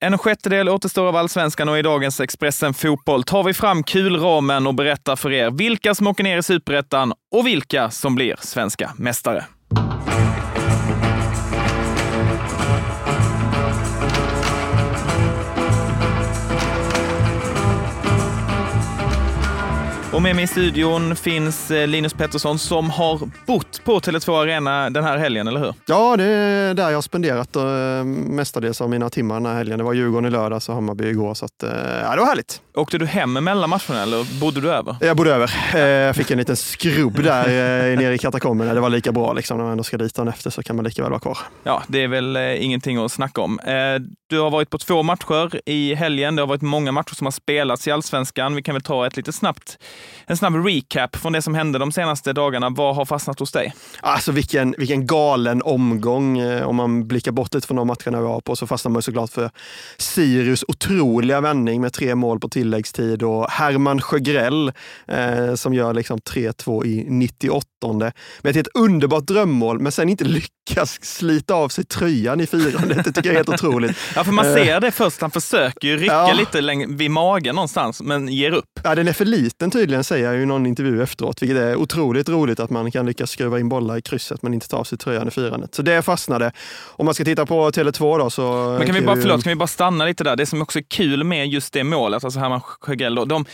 En sjättedel återstår av allsvenskan och i dagens Expressen Fotboll tar vi fram kulramen och berättar för er vilka som åker ner i superettan och vilka som blir svenska mästare. Och med mig i studion finns eh, Linus Pettersson som har bott på Tele2 Arena den här helgen, eller hur? Ja, det är där jag har spenderat uh, mestadels av mina timmar den här helgen. Det var Djurgården i lördags och Hammarby igår, så att, ja, det var härligt. Åkte du hem mellan matcherna eller bodde du över? Jag bodde över. Uh, jag fick en liten skrubb där uh, nere i katakomberna. Det var lika bra liksom. När man ändå ska dit dagen efter så kan man lika väl vara kvar. Ja, det är väl ingenting att snacka om. Du har varit på två matcher i helgen. Det har varit många matcher som har spelats i allsvenskan. Vi kan väl ta ett lite snabbt, en snabb recap från det som hände de senaste dagarna. Vad har fastnat hos dig? Alltså vilken, vilken galen omgång. Eh, om man blickar bort lite från de matcherna vi var på så fastnar man såklart för Sirius otroliga vändning med tre mål på tilläggstid och Herman Sjögrell eh, som gör liksom 3-2 i 98 med ett underbart drömmål, men sen inte lyckas slita av sig tröjan i firandet. Det tycker jag är helt otroligt. Ja, för man eh. ser det först. Han försöker ju rycka ja. lite vid magen någonstans, men ger upp. Ja, den är för liten tydligen, säger jag i någon intervju efteråt, vilket är otroligt roligt att man kan lyckas skruva in bollar i krysset men inte ta av sig tröjan i firandet. Så det fastnade. Om man ska titta på Tele2 då så... Men kan vi bara, förlåt, kan vi bara stanna lite där? Det som också är kul med just det målet, alltså Herman Sjögrell, de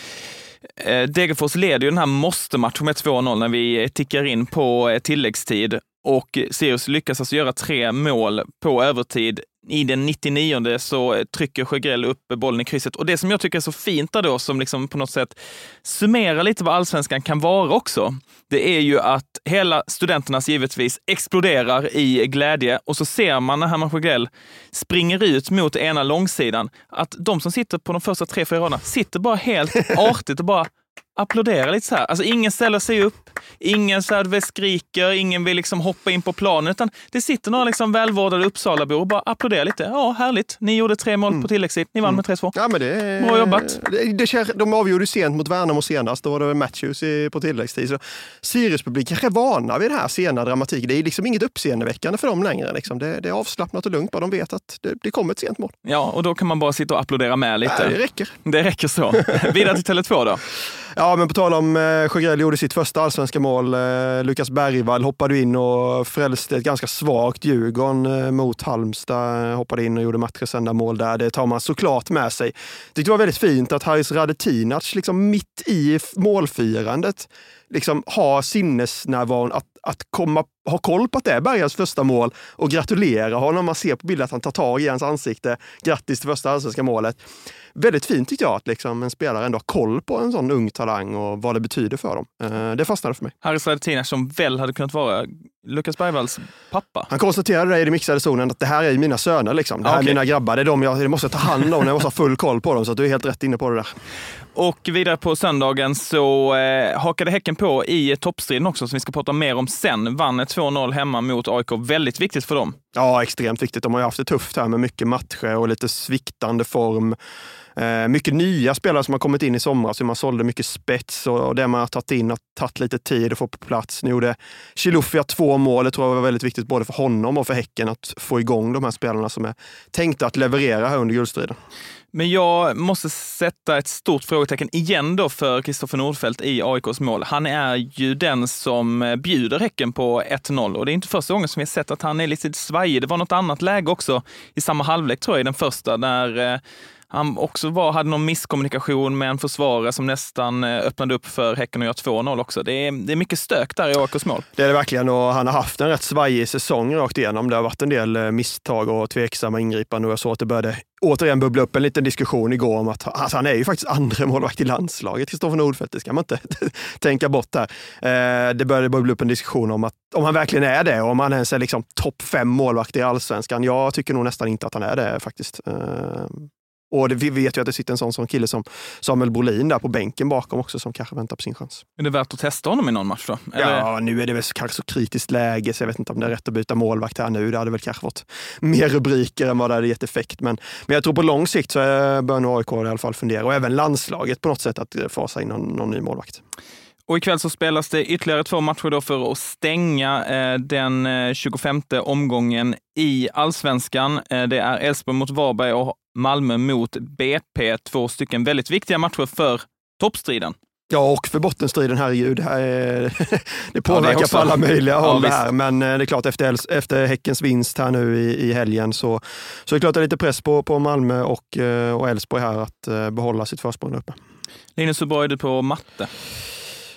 Eh, Degerfors leder ju den här måste-matchen med 2-0 när vi tickar in på eh, tilläggstid och Sirius lyckas alltså göra tre mål på övertid i den 99 så trycker Sjögrell upp bollen i krysset. Och det som jag tycker är så fint där då, som liksom på något sätt summerar lite vad allsvenskan kan vara också, det är ju att hela studenternas givetvis exploderar i glädje och så ser man när Herman Sjögrell springer ut mot ena långsidan, att de som sitter på de första tre, fyra raderna sitter bara helt artigt och bara applådera lite så här. Alltså ingen ställer sig upp, ingen så här skriker, ingen vill liksom hoppa in på planen, utan det sitter några liksom välvårdade Uppsalabor och bara applåderar lite. Ja, härligt. Ni gjorde tre mål mm. på tilläggstid. Ni vann mm. med 3-2. Ja, men det, Bra jobbat. Det, det, de avgjorde sent mot Värnamo senast. Då var det Matthews i, på tilläggstid. Så Sirius-publik kanske är vana vid den här sena dramatiken. Det är liksom inget uppseendeväckande för dem längre. Liksom. Det, det, är avslappnat och lugnt. Bara de vet att det, det kommer ett sent mål. Ja, och då kan man bara sitta och applådera med lite. Ja, det räcker. Det räcker så. Vidare till Tele2 då. Ja, Ja, men på tal om eh, Sjögrell gjorde sitt första allsvenska mål. Eh, Lukas Bergvall hoppade in och frälste ett ganska svagt Djurgården eh, mot Halmstad. Hoppade in och gjorde matchens enda mål där. Det tar man såklart med sig. Tyckte det var väldigt fint att Haris Radetinac liksom mitt i målfirandet liksom har sinnesnärvaron att, att komma, ha koll på att det är Bergas första mål och gratulera honom. Man ser på bilden att han tar tag i hans ansikte. Grattis till första allsvenska målet väldigt fint tyckte jag att liksom en spelare ändå har koll på en sån ung talang och vad det betyder för dem. Eh, det fastnade för mig. Haris Radetinac som väl hade kunnat vara Lukas Bergvalls pappa. Han konstaterade det i den mixade zonen att det här är mina söner. Liksom. Det här okay. är mina grabbar. Det är de jag, jag måste ta hand om. Jag måste ha full koll på dem. Så du är helt rätt inne på det där. Och vidare på söndagen så eh, hakade Häcken på i toppstriden också, som vi ska prata mer om sen. Vann 2-0 hemma mot AIK. Väldigt viktigt för dem. Ja, extremt viktigt. De har ju haft det tufft här med mycket matcher och lite sviktande form. Eh, mycket nya spelare som har kommit in i somras. Man sålde mycket spets och det man har tagit in har tagit lite tid att få på plats. Nu gjorde Chilufya två mål. Det tror jag var väldigt viktigt både för honom och för Häcken att få igång de här spelarna som är tänkta att leverera här under guldstriden. Men jag måste sätta ett stort frågetecken igen då för Kristoffer Nordfeldt i AIKs mål. Han är ju den som eh, bjuder Häcken på 1-0 och det är inte första gången som vi har sett att han är lite svajig. Det var något annat läge också i samma halvlek tror jag, i den första, där eh, han också var, hade någon misskommunikation med en försvarare som nästan eh, öppnade upp för Häcken att göra 2-0 också. Det är, det är mycket stök där i AIKs mål. Det är det verkligen och han har haft en rätt svajig säsong rakt igenom. Det har varit en del eh, misstag och tveksamma ingripanden och jag såg att det började återigen bubbla upp en liten diskussion igår om att alltså han är ju faktiskt andra målvakt i landslaget, Kristoffer Nordfeldt. Det ska man inte tänka bort här. Eh, det började bubbla upp en diskussion om att om han verkligen är det och om han ens är liksom topp fem målvakt i allsvenskan. Jag tycker nog nästan inte att han är det faktiskt. Eh, och det, vi vet ju att det sitter en sån, sån kille som Samuel Brolin där på bänken bakom också som kanske väntar på sin chans. Är det värt att testa honom i någon match då? Eller? Ja, nu är det väl kanske så kritiskt läge så jag vet inte om det är rätt att byta målvakt här nu. Det hade väl kanske fått mer rubriker än vad det hade gett effekt. Men, men jag tror på lång sikt så bör nog AIK i alla fall fundera och även landslaget på något sätt att fasa in någon, någon ny målvakt. Och ikväll så spelas det ytterligare två matcher då för att stänga eh, den 25 eh, omgången i allsvenskan. Eh, det är Elfsborg mot Varberg och Malmö mot BP. Två stycken väldigt viktiga matcher för toppstriden. Ja, och för bottenstriden, herregud. Det, här är, det påverkar ja, det på alla möjliga håll ja, här. Men eh, det är klart, efter, efter Häckens vinst här nu i, i helgen så, så är det klart det är lite press på, på Malmö och, eh, och Elfsborg här att eh, behålla sitt försprång uppe. Linus, hur bra är du på matte?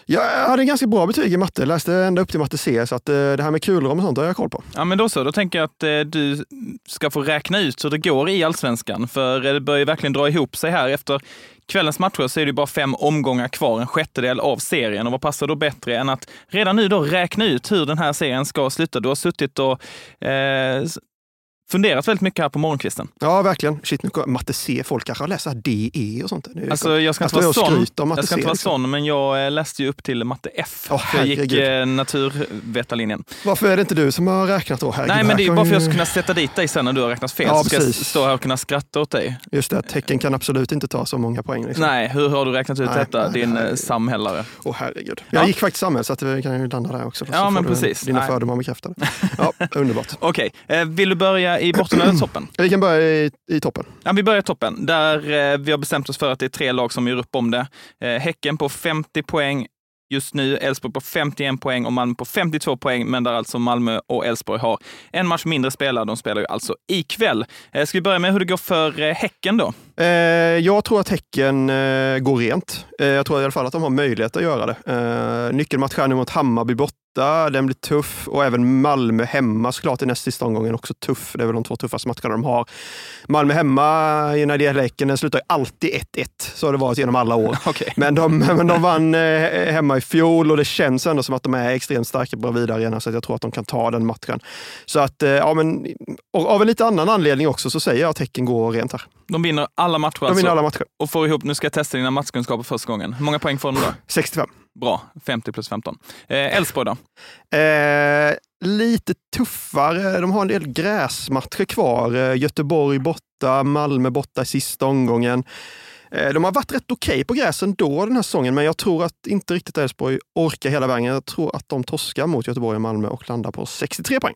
Jag hade ganska bra betyg i matte, läste ända upp till matte C, så att eh, det här med kulrum och sånt har jag koll på. Ja, men då så. Då tänker jag att eh, du ska få räkna ut hur det går i allsvenskan, för eh, det börjar verkligen dra ihop sig här efter kvällens matcher så är det bara fem omgångar kvar, en sjättedel av serien. Och vad passar då bättre än att redan nu då räkna ut hur den här serien ska sluta? Du har suttit och eh, funderat väldigt mycket här på morgonkvisten. Ja, verkligen. Shit, nu matte C. Folk kanske har läst DE och sånt. Alltså, jag ska inte vara sån, jag ska inte vara liksom. sån, men jag eh, läste ju upp till matte F. Oh, jag gick eh, naturvetarlinjen. Varför är det inte du som har räknat då? Herregud, Nej, men det är bara för att jag ska kunna sätta dit dig sen när du har räknat fel. Ja, så ska jag stå här och kunna skratta åt dig. Just det, tecken kan absolut inte ta så många poäng. Liksom. Nej, hur har du räknat ut nej, detta, nej, din. Eh, samhällare? Åh oh, herregud. Jag ja. gick faktiskt samhäll, så att vi kan ju landa där också. Ja, men precis. Dina fördomar bekräftade. Ja, underbart. Okej, okay. vill du börja i botten eller toppen? toppen? Vi kan börja i, i toppen. Ja, vi börjar i toppen, där eh, vi har bestämt oss för att det är tre lag som gör upp om det. Eh, häcken på 50 poäng just nu, Elfsborg på 51 poäng och Malmö på 52 poäng, men där alltså Malmö och Elfsborg har en match mindre spelare. De spelar ju alltså ikväll. Eh, ska vi börja med hur det går för eh, Häcken då? Eh, jag tror att Häcken eh, går rent. Eh, jag tror i alla fall att de har möjlighet att göra det. Eh, nyckelmatch här nu mot Hammarby borta den blir tuff och även Malmö hemma såklart i näst sista omgången också tuff. Det är väl de två tuffaste matcherna de har. Malmö hemma när det gäller Häcken, den slutar alltid 1-1. Så har det varit genom alla år. Okay. Men, de, men de vann hemma i fjol och det känns ändå som att de är extremt starka på Bravida Arena så jag tror att de kan ta den matchen. Så att, ja men, av en lite annan anledning också så säger jag att Häcken går rent här. De vinner alla matcher alltså? vinner alla matcher. Och får ihop, nu ska jag testa dina matchkunskaper första gången. Hur många poäng får de då? 65. Bra, 50 plus 15. Eh, Elfsborg eh, då? Eh, lite tuffare. De har en del gräsmatcher kvar. Eh, Göteborg borta, Malmö borta i sista omgången. Eh, de har varit rätt okej okay på gräsen då den här säsongen, men jag tror att inte riktigt Elfsborg orkar hela vägen. Jag tror att de torskar mot Göteborg och Malmö och landar på 63 poäng.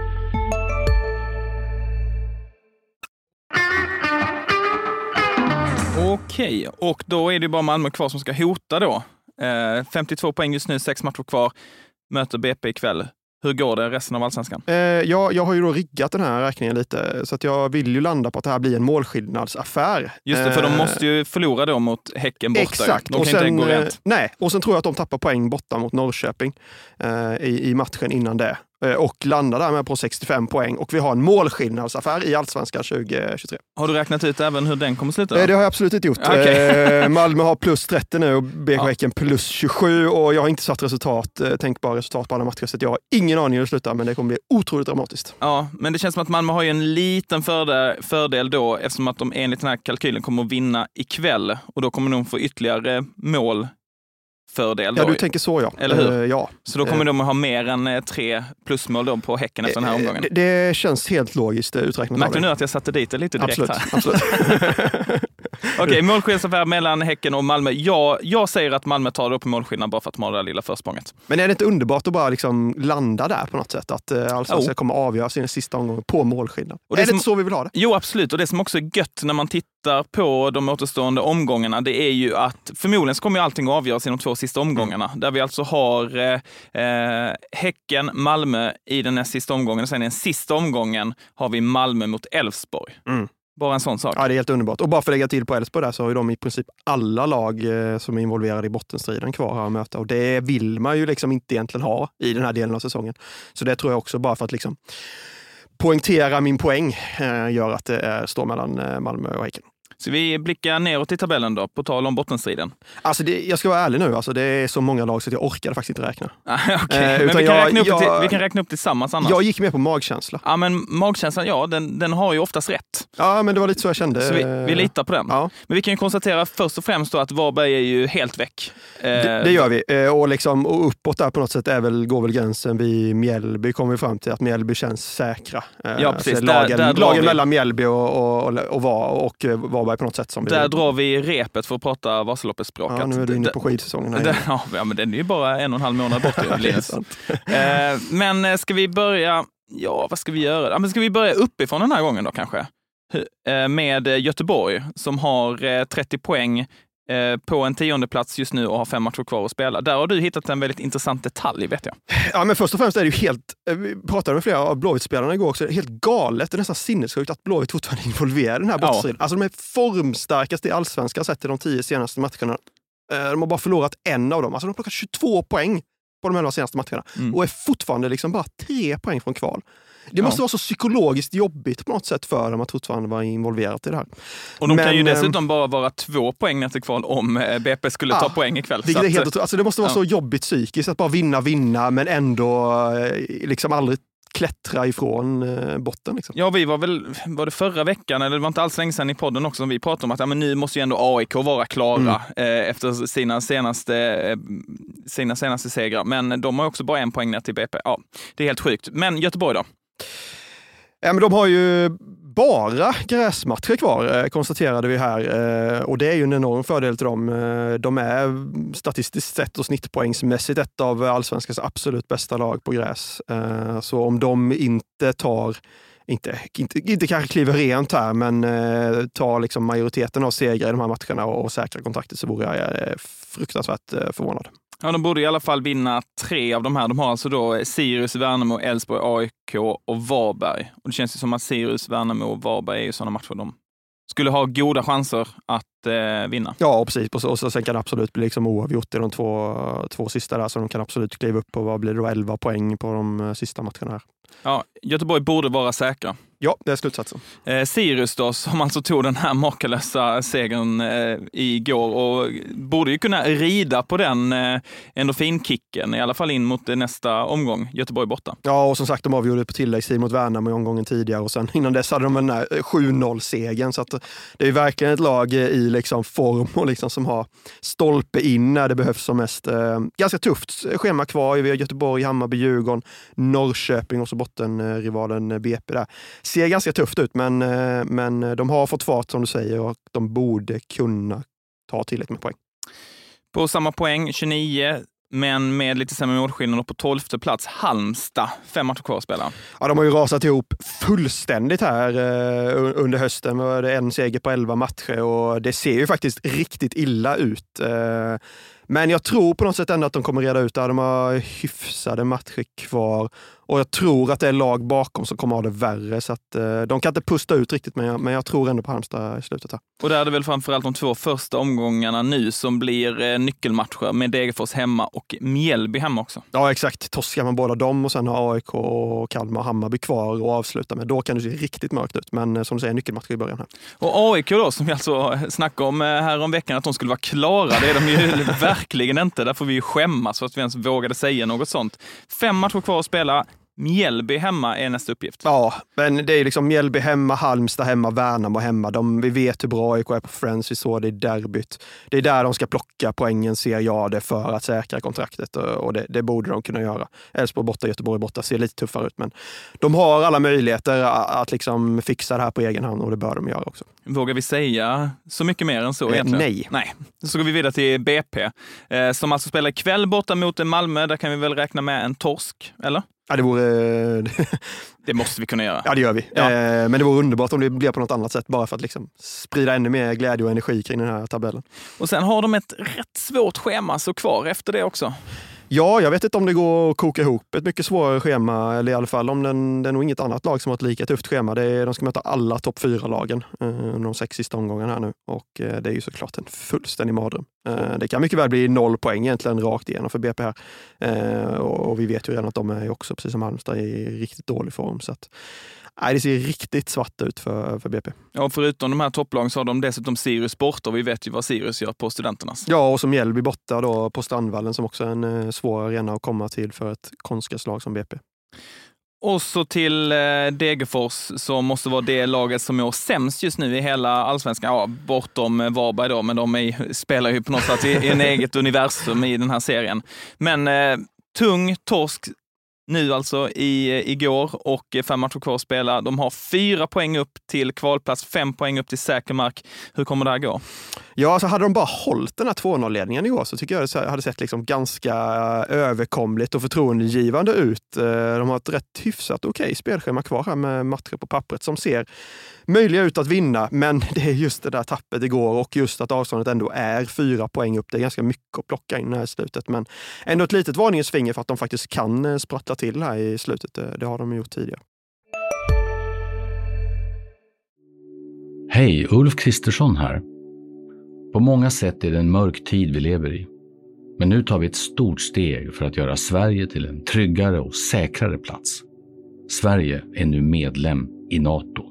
Okej, och då är det bara Malmö kvar som ska hota då. Eh, 52 poäng just nu, sex matcher kvar. Möter BP ikväll. Hur går det resten av allsvenskan? Eh, jag, jag har ju då riggat den här räkningen lite, så att jag vill ju landa på att det här blir en målskillnadsaffär. Just det, för de måste ju förlora då mot Häcken borta. Exakt. De kan och sen, inte gå rent. Nej, och sen tror jag att de tappar poäng borta mot Norrköping eh, i, i matchen innan det. Eh, och landar därmed på 65 poäng och vi har en målskillnadsaffär i Allsvenskan 2023. Har du räknat ut även hur den kommer sluta? Då? Eh, det har jag absolut inte gjort. Okay. Eh, Malmö har plus 30 nu och BK ja. Häcken plus 27 och jag har inte satt resultat, tänkbara resultat på alla matcher så jag har ingen aning hur det slutar men det kommer bli otroligt dramatiskt. Ja, men det känns som att Malmö har ju en liten fördel, fördel då eftersom att de enligt den här kalkylen kommer att vinna ikväll och då kommer de få ytterligare mål fördel. Ja, du tänker så ja. Eller hur? Uh, ja. Så då kommer uh, de att ha mer än uh, tre plusmål då på Häcken efter den här omgången? Det, det känns helt logiskt uträknat. Märkte du nu att jag satte dit det lite direkt absolut, här? Absolut. Okej, okay, målskillnadsaffär mellan Häcken och Malmö. Jag, jag säger att Malmö tar det upp i målskillnad bara för att de har det där lilla försprånget. Men är det inte underbart att bara liksom landa där på något sätt? Att uh, Allsvenskan oh. kommer avgöras i den sista omgången på målskillnad. Och det är det inte så vi vill ha det? Jo, absolut. Och det som också är gött när man tittar på de återstående omgångarna, det är ju att förmodligen så kommer allting att avgöras i de två sista omgångarna. Mm där vi alltså har eh, eh, Häcken, Malmö i den näst sista omgången. Och sen i den sista omgången har vi Malmö mot Elfsborg. Mm. Bara en sån sak. Ja, det är helt underbart. Och bara för att lägga till på Elfsborg där så har ju de i princip alla lag eh, som är involverade i bottenstriden kvar här att möta. Och det vill man ju liksom inte egentligen ha i den här delen av säsongen. Så det tror jag också bara för att liksom poängtera min poäng eh, gör att det står mellan eh, Malmö och Häcken. Så vi blickar neråt i tabellen då, på tal om bottenstriden. Alltså det, jag ska vara ärlig nu, alltså det är så många lag så att jag orkade faktiskt inte räkna. okay. Eh, Men vi kan, jag- räkna upp det jag- till, vi kan räkna upp tillsammans annars. Jag gick med på magkänsla. Ja, men magkänslan, ja, den, den har ju oftast rätt. Ja, men det var lite så jag kände. Så vi, vi litar på den. Ja, Men vi kan ju konstatera först och främst att Varberg är ju helt väck. Eh, det, det gör vi. Eh, Och, liksom, och uppåt där på något sätt är väl, går väl gränsen vid Mjällby, kommer vi fram till att Mjällby känns säkra. Ja, precis. Där- lagen där lagen vi. mellan Mjällby och, och, och, och, och eh, Varberg på något sätt. Som vi Där drar vi repet för att prata Vasaloppets språk. Ja, nu är du inne på skidsäsongen. här. Ja, men den är ju bara en och en halv månad bort. Eh, men eh, ska vi börja, ja vad ska vi göra? Men ska vi börja uppifrån den här gången då kanske? Eh, Med eh, Göteborg som har eh, 30 poäng på en tionde plats just nu och har fem matcher kvar att spela. Där har du hittat en väldigt intressant detalj vet jag. Ja, men först och främst är det ju helt, eh, vi pratade med flera av Blåvitt-spelarna igår också, det är helt galet och nästan sinnessjukt att Blåvitt fortfarande är involverade i den här Ja. bortastriden. Alltså de är formstarkaste i allsvenskan sett till de tio senaste matcherna. Eh, De har bara förlorat en av dem. Alltså de har plockat 22 poäng på de elva senaste matcherna Mm. och är fortfarande liksom bara tre poäng från kval. Det Ja. måste vara så psykologiskt jobbigt på något sätt för dem att fortfarande vara involverat i det här. Och de kan Men, ju eh, dessutom bara vara två poäng ner till kval om eh, BP skulle ta Ja, poäng ikväll. Så är helt att. Alltså det måste vara ja. så jobbigt psykiskt att bara vinna, vinna men ändå eh, liksom aldrig klättra ifrån botten. Liksom. Ja, vi var väl, var det förra veckan, eller det var inte alls länge sedan i podden också, som vi pratade om att ja, men nu måste ju ändå AIK vara klara Mm. eh, efter sina senaste, sina senaste segrar. Men de har också bara en poäng ner till BP. Ja, det är helt sjukt. Men Göteborg då? Ja, men de har ju bara gräsmatcher kvar, eh, konstaterade vi här. Eh, och det är ju en enorm fördel till dem. Eh, de är statistiskt sett och snittpoängsmässigt ett av allsvenskans absolut bästa lag på gräs. Så om de inte tar inte, inte, inte kanske kliver rent här, men eh, tar liksom majoriteten av segrar i de här matcherna och, och säkrar kontraktet så vore jag eh, fruktansvärt eh, förvånad. Ja, de borde i alla fall vinna tre av de här. De har alltså då Sirius, Värnamo, Elfsborg, AIK och Varberg. Och det känns ju som att Sirius, Värnamo och Varberg är ju sådana matcher de skulle ha goda chanser att eh, vinna. Ja, precis. Och, så, och så, sen kan det absolut bli liksom oavgjort i de två, två sista där, så de kan absolut kliva upp på, vad blir det då, 11 poäng på de eh, sista matcherna här. Ja, Göteborg borde vara säkra. Ja, det är slutsatsen. Eh, Sirius då, som alltså tog den här makalösa segern eh, igår och borde ju kunna rida på den eh, endorfinkicken, i alla fall in mot eh, nästa omgång, Göteborg borta. Ja, och som sagt, de avgjorde på tilläggstid mot Värnamo i omgången tidigare och sen innan dess hade de den här 7-0-segern. Så att det är verkligen ett lag i liksom form och liksom som har stolpe in när det behövs som mest. Eh, ganska tufft schema kvar. Vi har Göteborg, Hammarby, Djurgården, Norrköping och så bottenrivalen BP där. Ser ganska tufft ut, men, eh, men de har fått fart som du säger och de borde kunna ta tillräckligt med poäng. På samma poäng, 29, men med lite sämre målskillnad och på 12 plats, Halmstad. Fem matcher kvar att spela. Ja, de har ju rasat ihop fullständigt här eh, un- under hösten. Det en seger på 11 matcher och det ser ju faktiskt riktigt illa ut. Eh, men jag tror på något sätt ändå att de kommer reda ut det. De har hyfsade matcher kvar och jag tror att det är lag bakom som kommer ha det värre. Så att, eh, de kan inte pusta ut riktigt, men jag, men jag tror ändå på Halmstad i slutet. Här. Och där är det väl framförallt de två första omgångarna nu som blir eh, nyckelmatcher med Degerfors hemma och Mjällby hemma också. Ja, exakt. Torskar man båda dem och sen har AIK, och Kalmar och Hammarby kvar och avsluta med, då kan det se riktigt mörkt ut. Men eh, som du säger, nyckelmatcher i början. här. Och AIK då, som vi alltså snackade om eh, här om veckan att de skulle vara klara, det är de ju verkligen inte. Där får vi ju skämmas för att vi ens vågade säga något sånt. Fem matcher kvar att spela. Mjällby hemma är nästa uppgift. Ja, men det är liksom Mjällby hemma, Halmstad hemma, Värnamo hemma. De, vi vet hur bra AIK är på Friends, vi såg det i derbyt. Det är där de ska plocka poängen, ser jag det, för att säkra kontraktet och det, det borde de kunna göra. Elfsborg borta, Göteborg borta, ser lite tuffare ut, men de har alla möjligheter att, att liksom fixa det här på egen hand och det bör de göra också. Vågar vi säga så mycket mer än så Eh, egentligen? nej. Nej. Så går vi vidare till BP, eh, som alltså spelar ikväll borta mot Malmö. Där kan vi väl räkna med en torsk, eller? Ja, det vore... Det måste vi kunna göra. Ja, det gör vi. Ja. Eh, Men det vore underbart om det blir på något annat sätt, bara för att liksom sprida ännu mer glädje och energi kring den här tabellen. Och sen har de ett rätt svårt schema så kvar efter det också. Ja, jag vet inte om det går att koka ihop ett mycket svårare schema, eller i alla fall om den, det är nog inget annat lag som har ett lika tufft schema. Det är, de ska möta alla topp fyra-lagen eh, under de sex sista omgångarna här nu och eh, det är ju såklart en fullständig mardröm. Eh, det kan mycket väl bli noll poäng egentligen rakt igenom för BP här. Och, och vi vet ju redan att de är också, precis som Halmstad, i riktigt dålig form. Så att, nej, det ser riktigt svart ut för, för BP. Ja, förutom de här topplagen så har de dessutom Sirius borta och vi vet ju vad Sirius gör på Studenternas. Ja, och som Mjällby borta då på Strandvallen som också är en eh, svår arena att komma till för ett konstgräslag som BP. Och så till eh, Degerfors som måste vara det laget som mår sämst just nu i hela allsvenskan. Ja, bortom eh, Varberg då, men de är, spelar ju på något sätt i, i en eget universum i den här serien. Men eh, tung torsk nu alltså i, igår och fem matcher kvar att spela. De har fyra poäng upp till kvalplats, fem poäng upp till säker mark. Hur kommer det här gå? Ja, alltså hade de bara hållit den här 2-0-ledningen igår så tycker jag det hade sett liksom ganska överkomligt och förtroendegivande ut. Eh, de har ett rätt hyfsat okej okay spelschema kvar här med matcher på pappret som ser möjliga ut att vinna. Men det är just det där tappet igår och just att avståndet ändå är fyra poäng upp. Det är ganska mycket att plocka in här i slutet. Men ändå ett litet varningens finger för att de faktiskt kan eh, sprattla till här i slutet. Eh, det har de gjort tidigare. Hej, Ulf Kristersson här. På många sätt är det en mörk tid vi lever i. Men nu tar vi ett stort steg för att göra Sverige till en tryggare och säkrare plats. Sverige är nu medlem i Nato.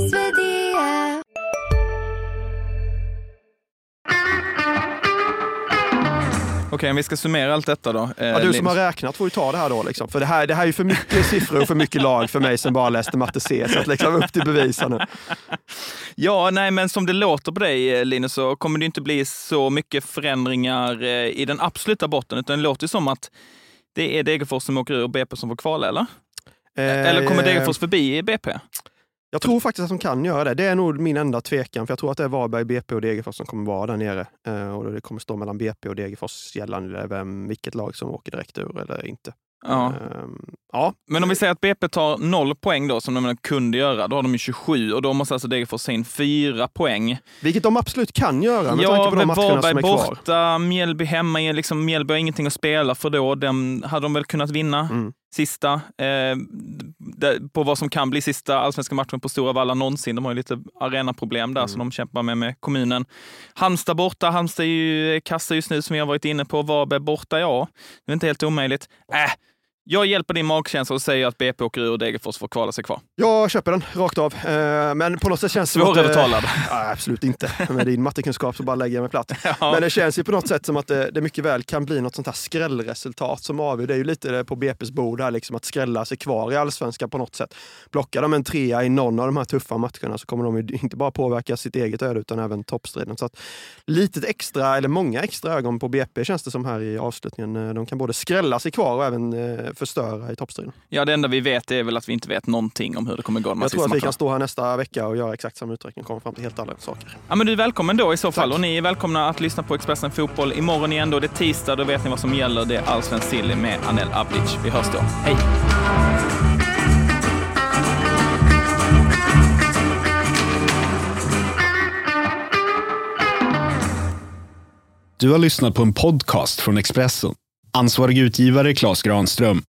Okej, om vi ska summera allt detta då. Eh, ja, du som har räknat får ju ta det här då. Liksom. För det här, det här är för mycket siffror och för mycket lag för mig som bara läste matte C. Så att liksom upp till bevis nu. Ja, nej, men som det låter på dig eh, Linus så kommer det inte bli så mycket förändringar eh, i den absoluta botten. Utan det låter som att det är Degerfors som åker ur och BP som får kvala, eller? Eh, eller kommer Degerfors förbi BP? Jag tror faktiskt att de kan göra det. Det är nog min enda tvekan, för jag tror att det är Varberg, BP och Degerfors som kommer vara där nere. Eh, och det kommer stå mellan BP och Degerfors gällande vem, vilket lag som åker direkt ur eller inte. Ja. Um, ja. Men om vi säger att BP tar noll poäng då, som de kunde göra, då har de ju 27 och då måste alltså Degerfors in fyra poäng. Vilket de absolut kan göra med ja, tanke på de matcherna Varberg som är kvar. borta, Mjällby hemma, liksom, Mjällby har ingenting att spela för då. Den hade de väl kunnat vinna. Mm sista, eh, på vad som kan bli sista allsvenska matchen på Stora Valla någonsin. De har ju lite arenaproblem där mm. som de kämpar med med kommunen. Halmstad borta, Halmstad är ju kassa just nu som vi har varit inne på. Varberg borta, ja, det är inte helt omöjligt. Äh, jag hjälper din magkänsla och säger att BP åker ur och Degerfors får kvala sig kvar. Jag köper den rakt av. Eh, men på något sätt känns det som Svårövertalad? absolut inte. Med din mattekunskap så bara lägger jag mig platt. Ja. Men det känns ju på något sätt som att det, det mycket väl kan bli något sånt här skrällresultat som avgör. Det är ju lite på BP's bord här, liksom att skrälla sig kvar i allsvenskan på något sätt. Blockar de en trea i någon av de här tuffa matcherna så kommer de ju inte bara påverka sitt eget öde utan även toppstriden. Så att litet extra, eller många extra ögon på BP känns det som här i avslutningen. De kan både skrälla sig kvar och även eh, förstöra i toppstriden. Ja, det enda vi vet är väl att vi inte vet någonting om hur det kommer gå. Jag tror att vi kan stå här nästa vecka och göra exakt samma uträkning och komma fram till helt andra saker. Ja, men du är välkommen då i så fall. Tack. Och ni är välkomna att lyssna på Expressen Fotboll imorgon igen. Då är det tisdag, då vet ni vad som gäller. Det är Allsvensk Silly med Anel Abdic. Vi hörs då. Hej! Du har lyssnat på en podcast från Expressen. Ansvarig utgivare Klas Granström